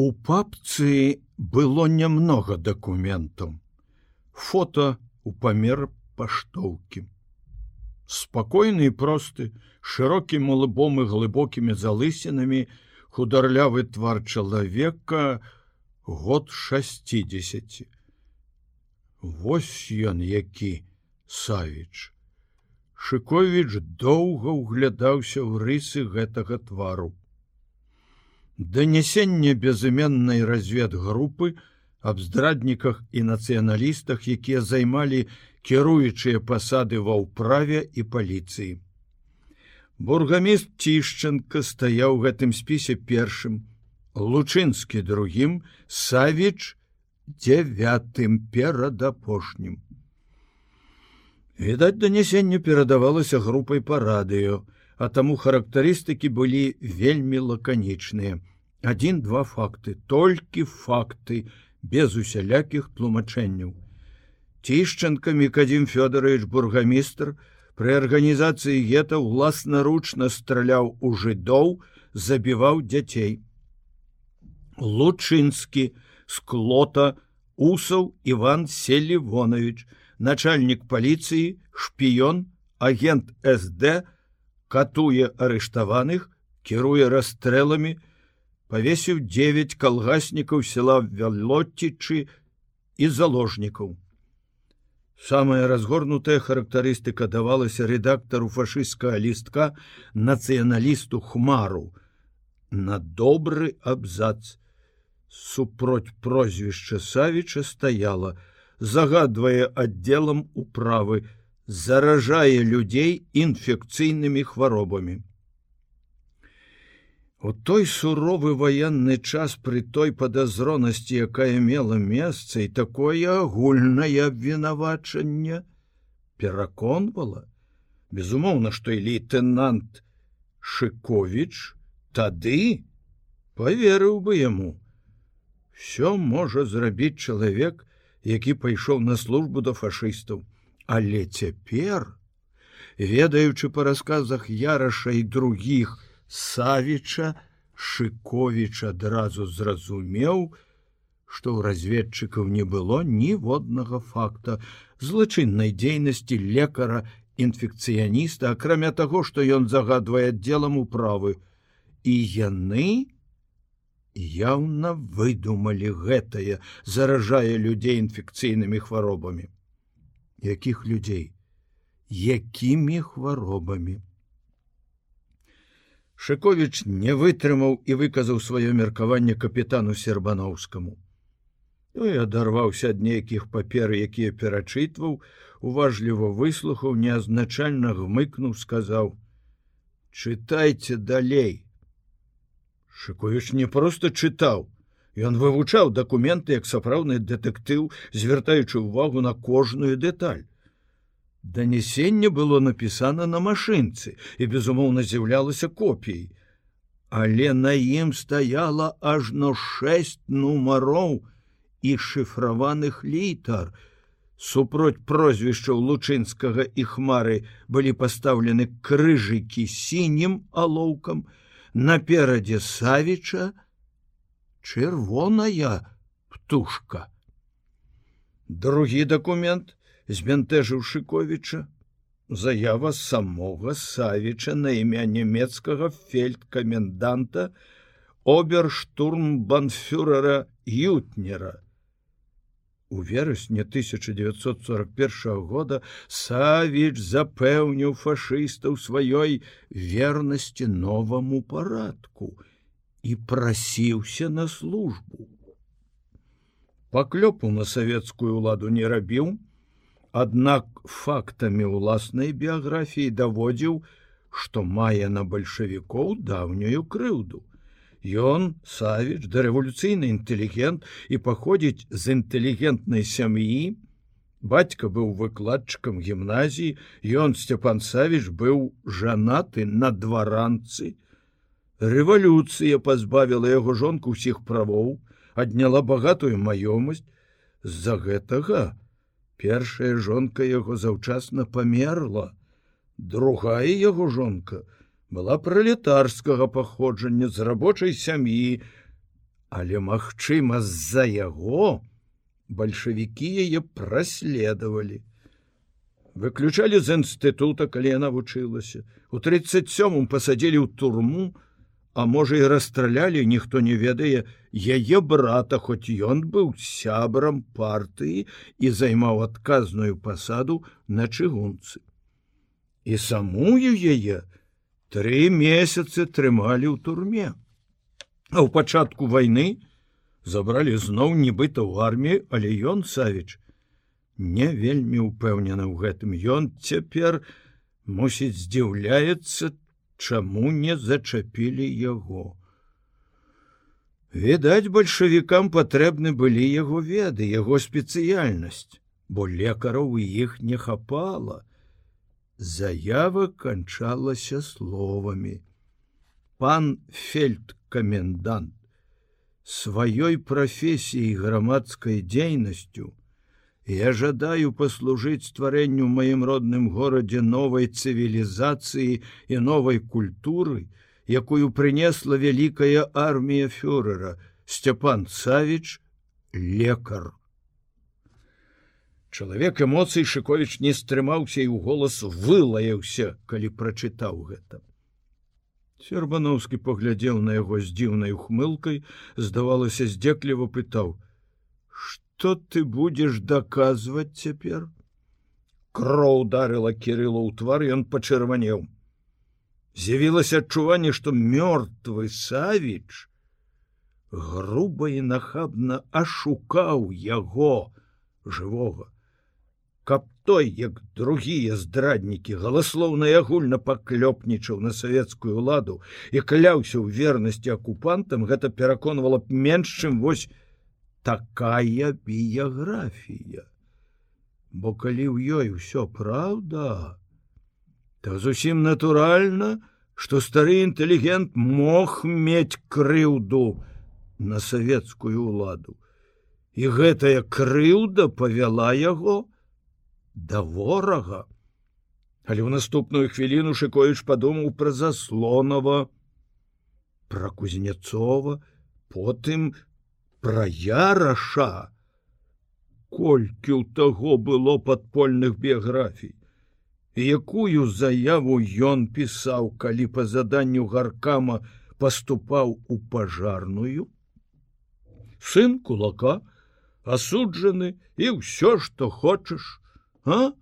У папцы было нямнога дакументаў. Фото у памер паштоўкі. Спакойны і просты, шырокім лыбом і глыбокімі залысінамі, хударлявы твар чалавека год 60. Вось ён які Савіч. Шыковіч доўга ўглядаўся ў рысы гэтага твару. Данясенне безыменнай разведгрупы аб здрадніках і нацыяналістах, якія займалі кіруючыя пасады ва ўправе і паліцыі. Бургаміст Цішченко стаяў гэтым спісе першым, Лучынскі другім, Савіч девятым перад апошнім. Відаць, данесенне перадавалася групай па радыё, а таму характарыстыкі былі вельмі лаканічныя один-два факты толькі факты без усялякіх тлумачэнняў. Цішчанка мікадзім фёдорович бургамістр пры арганізацыі гета ўласнаручна страляў у жыдоў забіваў дзяцей лучынскі склота усаў иван селівонович начальнік паліцыі шпіён агент сд катуе арыштаваных кіруе расстрэлами павесіў 9 калгаснікаў села вялоцічы і заложнікаў. Самая разгорнутая характарыстыка давалася рэдактару фашысцкага лістка нацыяналісту хмару на добры абзац супроць прозвішча савіча стаяла загадвае аддзелам управы заражае людзей інфекцыйнымі хваробамі У той суровы ваенны час пры той падазронасці, якая мела месца і такое агульнае абвінавачанне пераконвала, безумоўна, што і лейтенант Шковіч тады поверыў бы яму. Всё можа зрабіць чалавек, які пайшоў на службу да фашыстаў, але цяпер, ведаючы па расказах яраша і других, Савіча Шковіч адразу зразумеў, што ў разведчыкаў не было ніводнага факта злачыннай дзейнасці лекара інфекцыяніста, акрамя таго, што ён загадвае аддзелам управы. І яны яўна выдумалі гэтае, заражае людзей інфекцыйнымі хваробамі. Якіх людзей, якімі хваробамі? Шковіч не вытрымаў і выказаў сваё меркаванне капітану сербаноўскаму. Ну і адарваўся ад нейкіх папер, якія перачытваў, уважліва выслухаў, неазначальна гмыкнуў, сказаў: « Чытайце далей. Шковіч не проста чытаў. Ён вывучаў дакументы як сапраўдны дэтэктыў, звяртаючы ўвагу на кожную дэталь. Данесенне было напісана на машынцы і, безумоўна, з'яўлялася копіяй. Але на ім стаяла ажно шэсць нумароў і шыфраваных літар. Супроць прозвішчаў лучынскага і хмары былі пастаўлены крыжыкі сінім алоўкам, наперадзе савіча чырвоная птушка. Другі дакумент, збянтэжыў шыковіча заява самога савіча на імя нямецкага фельдкаменданта оберштурмбанфюрера ютнера у верасні 1941 года савіч запэўніў фашыстаў сваёй вернасці новаму парадку і прасіўся на службу. Паклёпу на савецкую ладу не рабіў Аднак фактамі ўласнай біяграфіі даводзіў, што мае на бальшавікоў даўнюю крыўду. Ён Савіч дарэвалюцыйны інтэлігент і паходзіць з інтэлігентнай сям'і. Бацька быў выкладчыкам гімназіі, ён Сцяпан Савіч быў жанаты на дваранцы. Рэвалюцыя пазбавіла яго жонку ўсіх правоў, адняла багатую маёмасць з-за гэтага, Першая жонка яго заўчасна памерла. Другая яго жонка была пралетарскага паходжання з рабочай сям'і, але магчыма з-за яго бальшавікі яе праследавалі. Выключалі з інстытута калі яна вучылася. У 37 пасадзілі ў турму а можа і расстралялі ніхто не ведае. Яе брата хоць ён быў сябрам партыі і займаў адказную пасаду на чыгунцы. І самую яе тры месяцы трымалі ў турме. А ў пачатку войны забралі зноў нібыта ў армію але ён савіч не вельмі ўпэўнены ў гэтым. Ён цяпер мусіць здзіўляецца чаму не зачапілі яго. Відаць, бальшавікам патрэбны былі яго веды, яго спецыяльнасць, бо лекараў іх не хапала. Заява канчалася словамі. Пан фельдкамендант сваёй прафесіяй грамадскай дзейнасцю Я жадаю паслужыць стварэнню маім родным горадзе новай цывілізацыі і новай культуры, якую прынесла вялікая армія фюрера Сцяпан Савіч лекар. Чалавек эмоцый Шковіч не стрымаўся і ў голас вылаяўся, калі прачытаў гэта. Сербановскі паглядзеў на яго з дзіўнай ухмылкай, здавалася, здзекліва пытаў: что ты будешь доказывать цяпер кроў ударыла кирилла ў твар ён пачырванеў з'явілася адчуванне что мёртвы савіч груба і нахабна ашукаў яго жывога каб той як другія здраднікі галаслоўна і агульна паклёпнічаў на савецкую ладу і кляўся ў вернасці акупантам гэта пераконвала б менш чым вось такая біяграфія. Бо калі ў ёй усё праўда, то зусім натуральна, што стары інтэлігент мог мець крыўду на савецкую ўладу. І гэтая крыўда павяла яго да ворага. Але ў наступную хвіліну Шкоіч падумаў пра заслонова, пра кузнецова, потым пра яраша? Колькі ў таго было падпольных біяграфій? Якую заяву ён пісаў калі па заданню гаркама паступаў у пажарную? Сын кулака асуджаны і ўсё што хочаш а?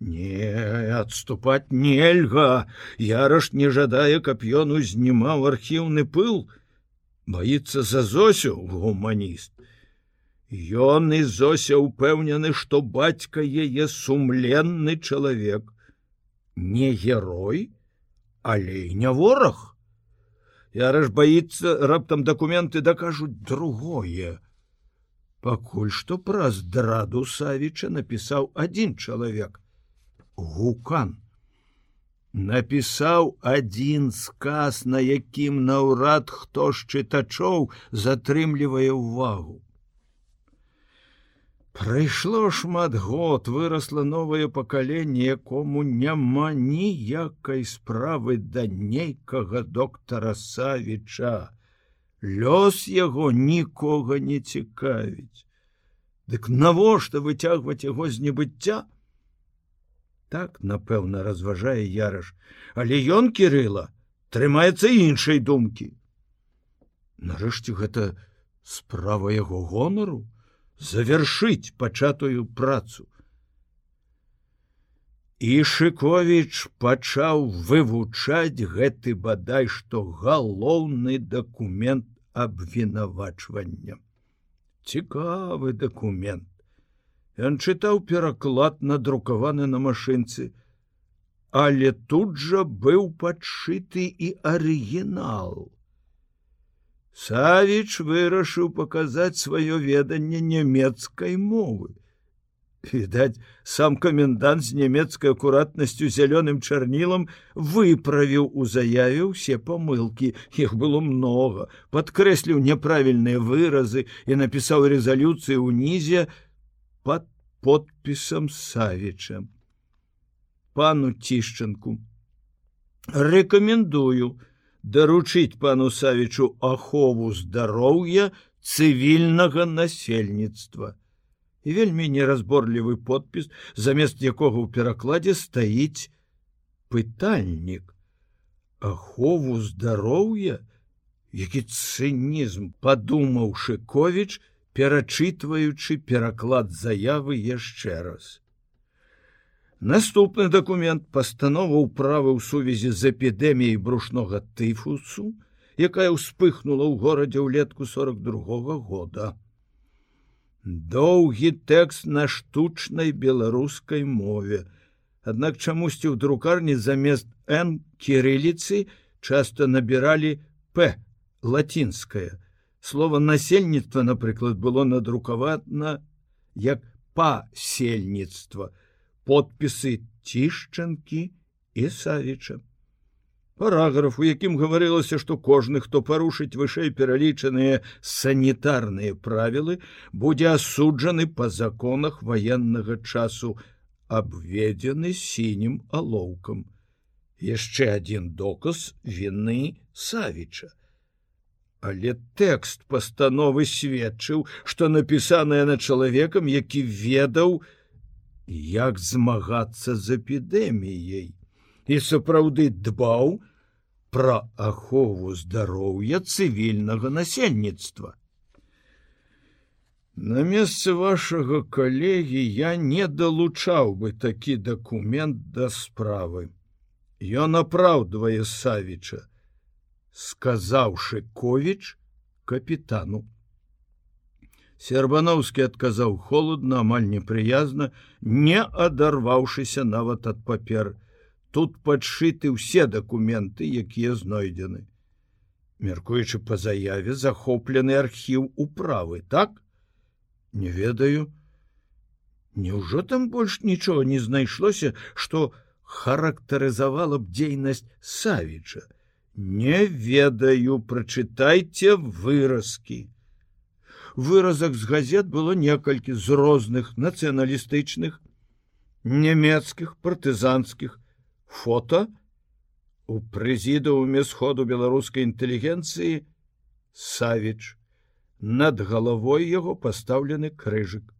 Не адступаць нельга. Яраш не жадае каб ён узнімаў архіўны пыл боится за зосю гуманіст. Ён і зося упэўнены што бацька яе сумленны чалавек. Не герой але не вораг. Яраш боится раптам дакументы дакажуць другое. Пакуль што праз драду савіча напісаў адзін чалавек гукан напісаў адзін сказ, на якім наўрад хто з чытачоў затрымлівае ўвагу. Прайшло шмат год, вырасла новае пакаленне, якому няма ніякай справы да нейкага доктара Савіча. Лёс яго нікога не цікавіць. Дык навошта выцягваць яго з небыцця? Так напэўна разважае яраш але ён кирилла трымаецца іншай думкі. Нарэшце гэта справа яго гонару завершыць пачатую працу. Ішыкович пачаў вывучаць гэты бадай што галоўны дакумент абвінавачвання. Цікавы дакумент Ён чытаў пераклад надрукаваны на машынцы, але тут жа быў падшыты і арыгінал. Савіч вырашыў паказаць сваё веданне нямецкай мовы. Відаць, сам камендант з нямецкай акуратнасцю зялёным чарнілам выправіў у заяве ўсе памылкі. Іх было многа, падкрэсліў няправільныя выразы і напісаў рэзалюцыю ўнізе, под подпісам савіча пану цішчынку рекомендую даручыць пану савічу ахову здароўя цывільнага насельніцтва і вельмі неразборлівы подпіс замест якога ў перакладзе стаіць пытальнік ахову здароўя які цынізм падумаў шыковіч перачытваючы пераклад заявы яшчэ раз. Наступны дакумент пастанова ўправы ў сувязі з эпідэміяй брушнога тыфусу якая ўспыхнула ў горадзе ўлетку 42 -го года. Доўгі тэкст на штучнай беларускай мове. Аднак чамусьці ў друкарні замест н кірыліцы часто набіралі п лацінская слово насельніцтва напрыклад было надрукавана як пасельніцтва подпісы цішчанкі і савіча параграф у якім гаварылася што кожны хто парушыць вышэй пералічаныя санітарныя правілы будзе асуджаны па законах ваеннага часу абведзены сінім алоўкам яшчэ адзін доказ віны савіча Але тэкст пастановы сведчыў, што напісаная на чалавекам, які ведаў, як змагацца з эпідэміяй і сапраўды дбаў пра ахову здароўя цывільнага насельніцтва. На месцы вашага калегі я не далучаў бы такі дакумент да справы. Ён апраўдвае савіча, сказаўшы ковіч капітану. Сербановскі адказаў холодна, амаль непрыязна, не адарваўшыся нават ад папер. Тут падшыты ўсе дакументы, якія знойдзены. Мяркуючы па заяве захоплены архіў управы, так? Не ведаю. Няўжо там больш нічога не знайшлося, што характарызавала б дзейнасць Савіча не ведаю прачытайце выразкі выразак з газет было некалькі з розных нацыяналістычных нямецкіх партызанскіх фото у прэзідууме сходу беларускай інтэлігенцыі савіч над галавой яго пастаўлены крыжык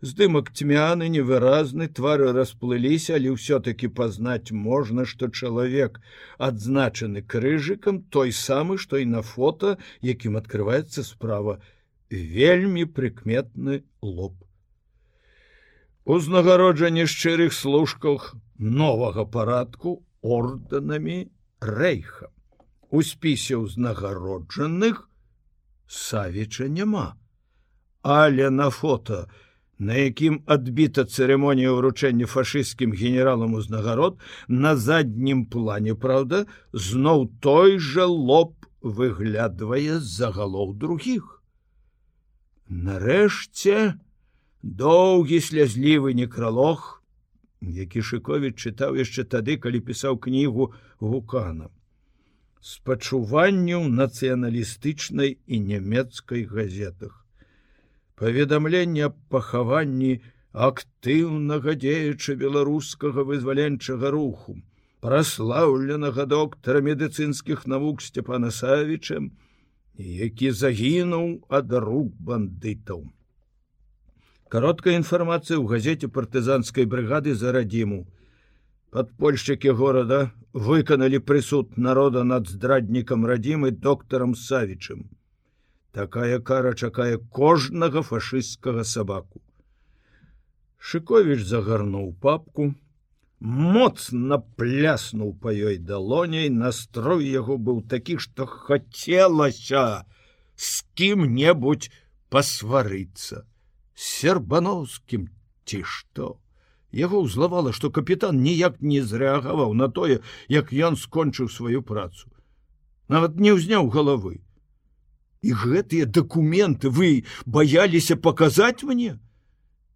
здымак цьмяны невыразны твары расплыліся але ўсё-таки пазнаць можна што чалавек адзначаны крыжыкам той самы што і на фото якім открывваецца справа. Вельмі прыкметны лоб. Узнагароджанне шчырых служках новага парадку ордэнамі рэйха. У спісе ўзнагароджаных савіча няма. Але на фото у на якім адбіта цырымонія ўручэння фашысцкім генералам узнагарод на заднім плане праўда зноў той жа лоб выглядвае з-за галоў других нарэшце доўгі слязлівы некралог які шыковіч чытаў яшчэ тады калі пісаў кнігу гукана спачуванню нацыяналістычнай і нямецкай газетах паведамленне аб пахаванні актыўнага дзеяча беларускага вызваленчага руху праслаўленага доктара медыцынскіх навук сцяпана савічем які загінуў ад рук бандытаў. Кароткая інфармацыя ў газеце партызанскай брыгады за радзіму падпольшчыкі горада выканалі прысуд народа над здраднікам радзімы доктарам савічым такая кара чакае кожнага фашысцкага сабаку. Шыковіч загарнуў папку моцна пляснуў па ёй далоняй настрой яго быў такі што хацелася з кім-небудзь пасварыцца. Сербановскім ці што? Яго ўзлавала што капітан ніяк не зрэагаваў на тое як ён скончыў сваю працу. Нават не ўзняў головы і гэтыя дакументы вы баяліся паказаць мне?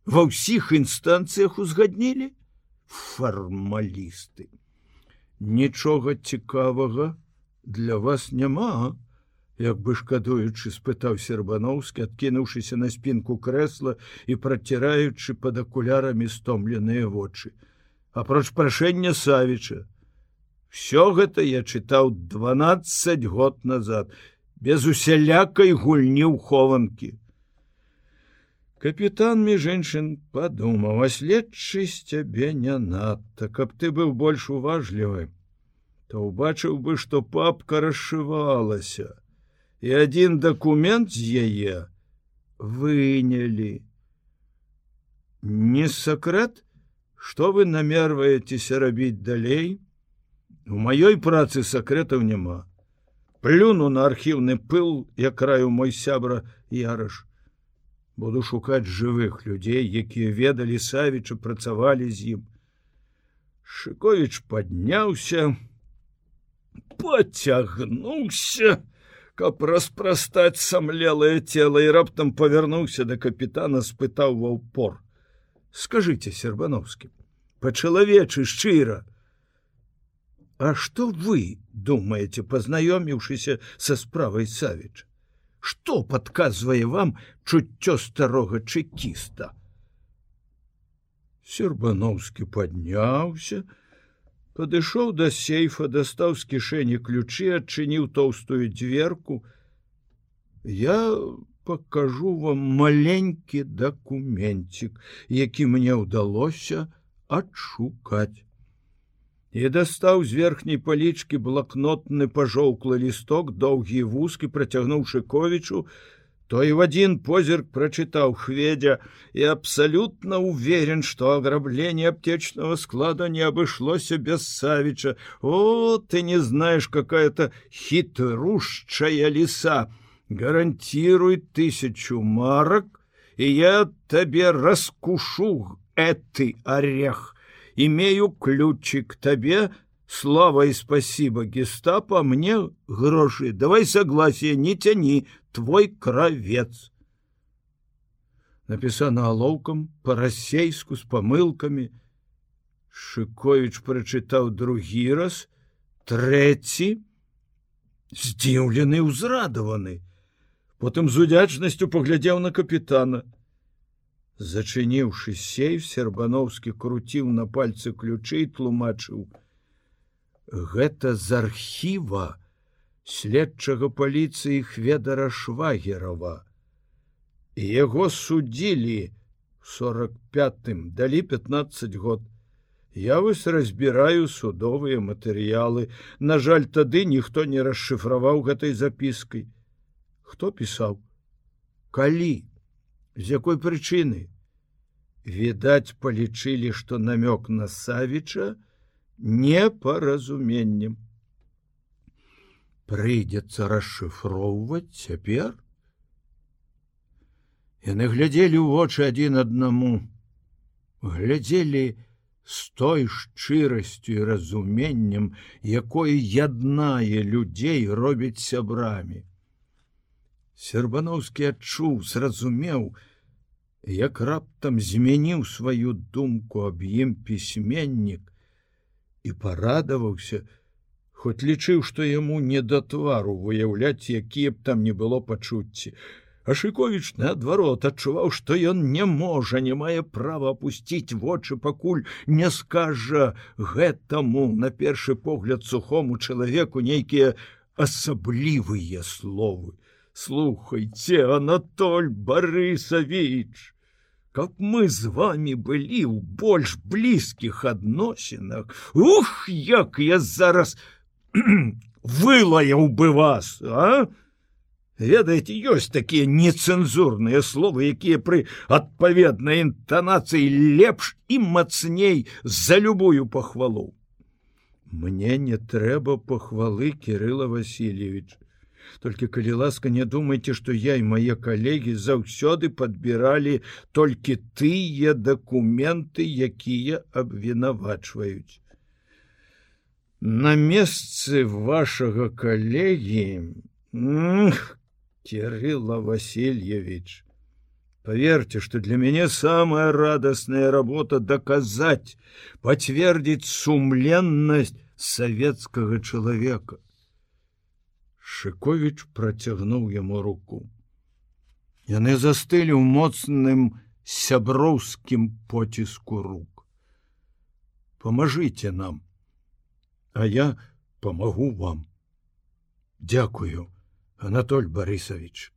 Ва ўсіх інстанцыях узгаднілі? Фармалісты. Нічога цікавага для вас няма як бы шкадуючы спытаў сербановскі адкінуўшыся на спінку крэсла і праціраючы пад акулярамі стомленыя вочы. Апроч прашэння савіча. Все гэта я чытаў 12 год назад без усялякай гульні ў хованкі. Капітан між іншын падумаў а следчы з цябе не надта каб ты быў больш уважлівы то убачыў бы што папка расшывалася і адзін дакумент з яе вынялі. Не сакрэт что вы намерваецеся рабіць далей? У маёй працы сакрэтаў няма плюну на архіўны пыл я краю мой сябра яраш буду шукаць жывых людзей якія ведалі савіча працавалі з ім. Шыкович подняўся поцягнуўся каб распрастаць самлелае цело і раптам павярнуўся да капітана спытаў ва ўпор. Скажите сербановскі по-чалавечы шчыра А что вы думаете познаёміўшыся со справай савіч что подказвае вам чуццё старога чекіста сербановскі подняўся падышоў до сейфа дастаў з кішэні ключы адчыніў тоўстую дверку. Я покажу вам маленькі дакументик, які мне ўдалося адшукаць. І дастаў з верхняй палічкі блакнотны пажоўклы лісток, доўгі вузкі працягнуў шыковічу, той в адзін позірк прачытаў хведзя і абсалютна уверен, што аграбление аптечного склада не абышлося без савіча. О, ты не знаешь какая-то хітрушчая ліса гарантируй тысячу марок и я тебе раскушу этой орех имею ключик тебе слава и спасибо гестапо мне гроши давай согласие не тяни твой кровец написано алоўкам по-расейску с помылками шыкович прочытаў другі раз трэці здзіўлены ўзрадаваны потым з удзячнасцю паглядзеў на капітана Зачыніўшы сейф сербановскі круціў на пальцы ключы тлумачыў гэта з архіва следчага паліцыі хведара швагерова яго судзілі сорок пятым далі 15 год. Я вось разбіраю судовыя матэрыялы. На жаль тады ніхто не расшыфраваў гэтай запіскай хто пісаў? Калі з якой прычыны? Відаць палічылі што намёк на савіча непаразуменнем прыйдзецца расшыфроўваць цяпер? Яны глядзелі ў вочы адзін аднаму глядзелі з той шчырасцю і разуменнем якое яднае людзей робіць сябрамі Сербановскі адчуў, зразумеў, як раптам змяніў сваю думку аб ім пісьменнік і парадаваўся, хоць лічыў, што яму не да твару выяўляць, якія б там не было пачуцці. Ашыковіч наадварот адчуваў, што ён не можа, не мае права опусціць вочы, пакуль не скажа гэтаму на першы погляд сухому чалавеку нейкія асаблівыя словы слухайте анатоль борисович как мы з вами былі ў больш блізкіх адносінах ух як я зараз вылаяў бы вас а? Ведаеце ёсць такія нецэнзурныя словы якія пры адпаведнай інтанацыі лепш і мацней за любую пахвалу мне не трэба пахвалы кирилла васильевича только калі ласка не думайте что я і мае калегі заўсёды подбіралі толькі тыя документы якія абвінавачваюць. На месцы вашага калегі кирилла васильевич поверьте что для мяне самая радостная работа доказать подтвердить сумленность советского человека Шковіч працягнуў яму руку. Яны застылі ў моцным сяброўскім поціску рук. Памажыце нам. а я помогу вам. Дякую, Анатоль Борисович.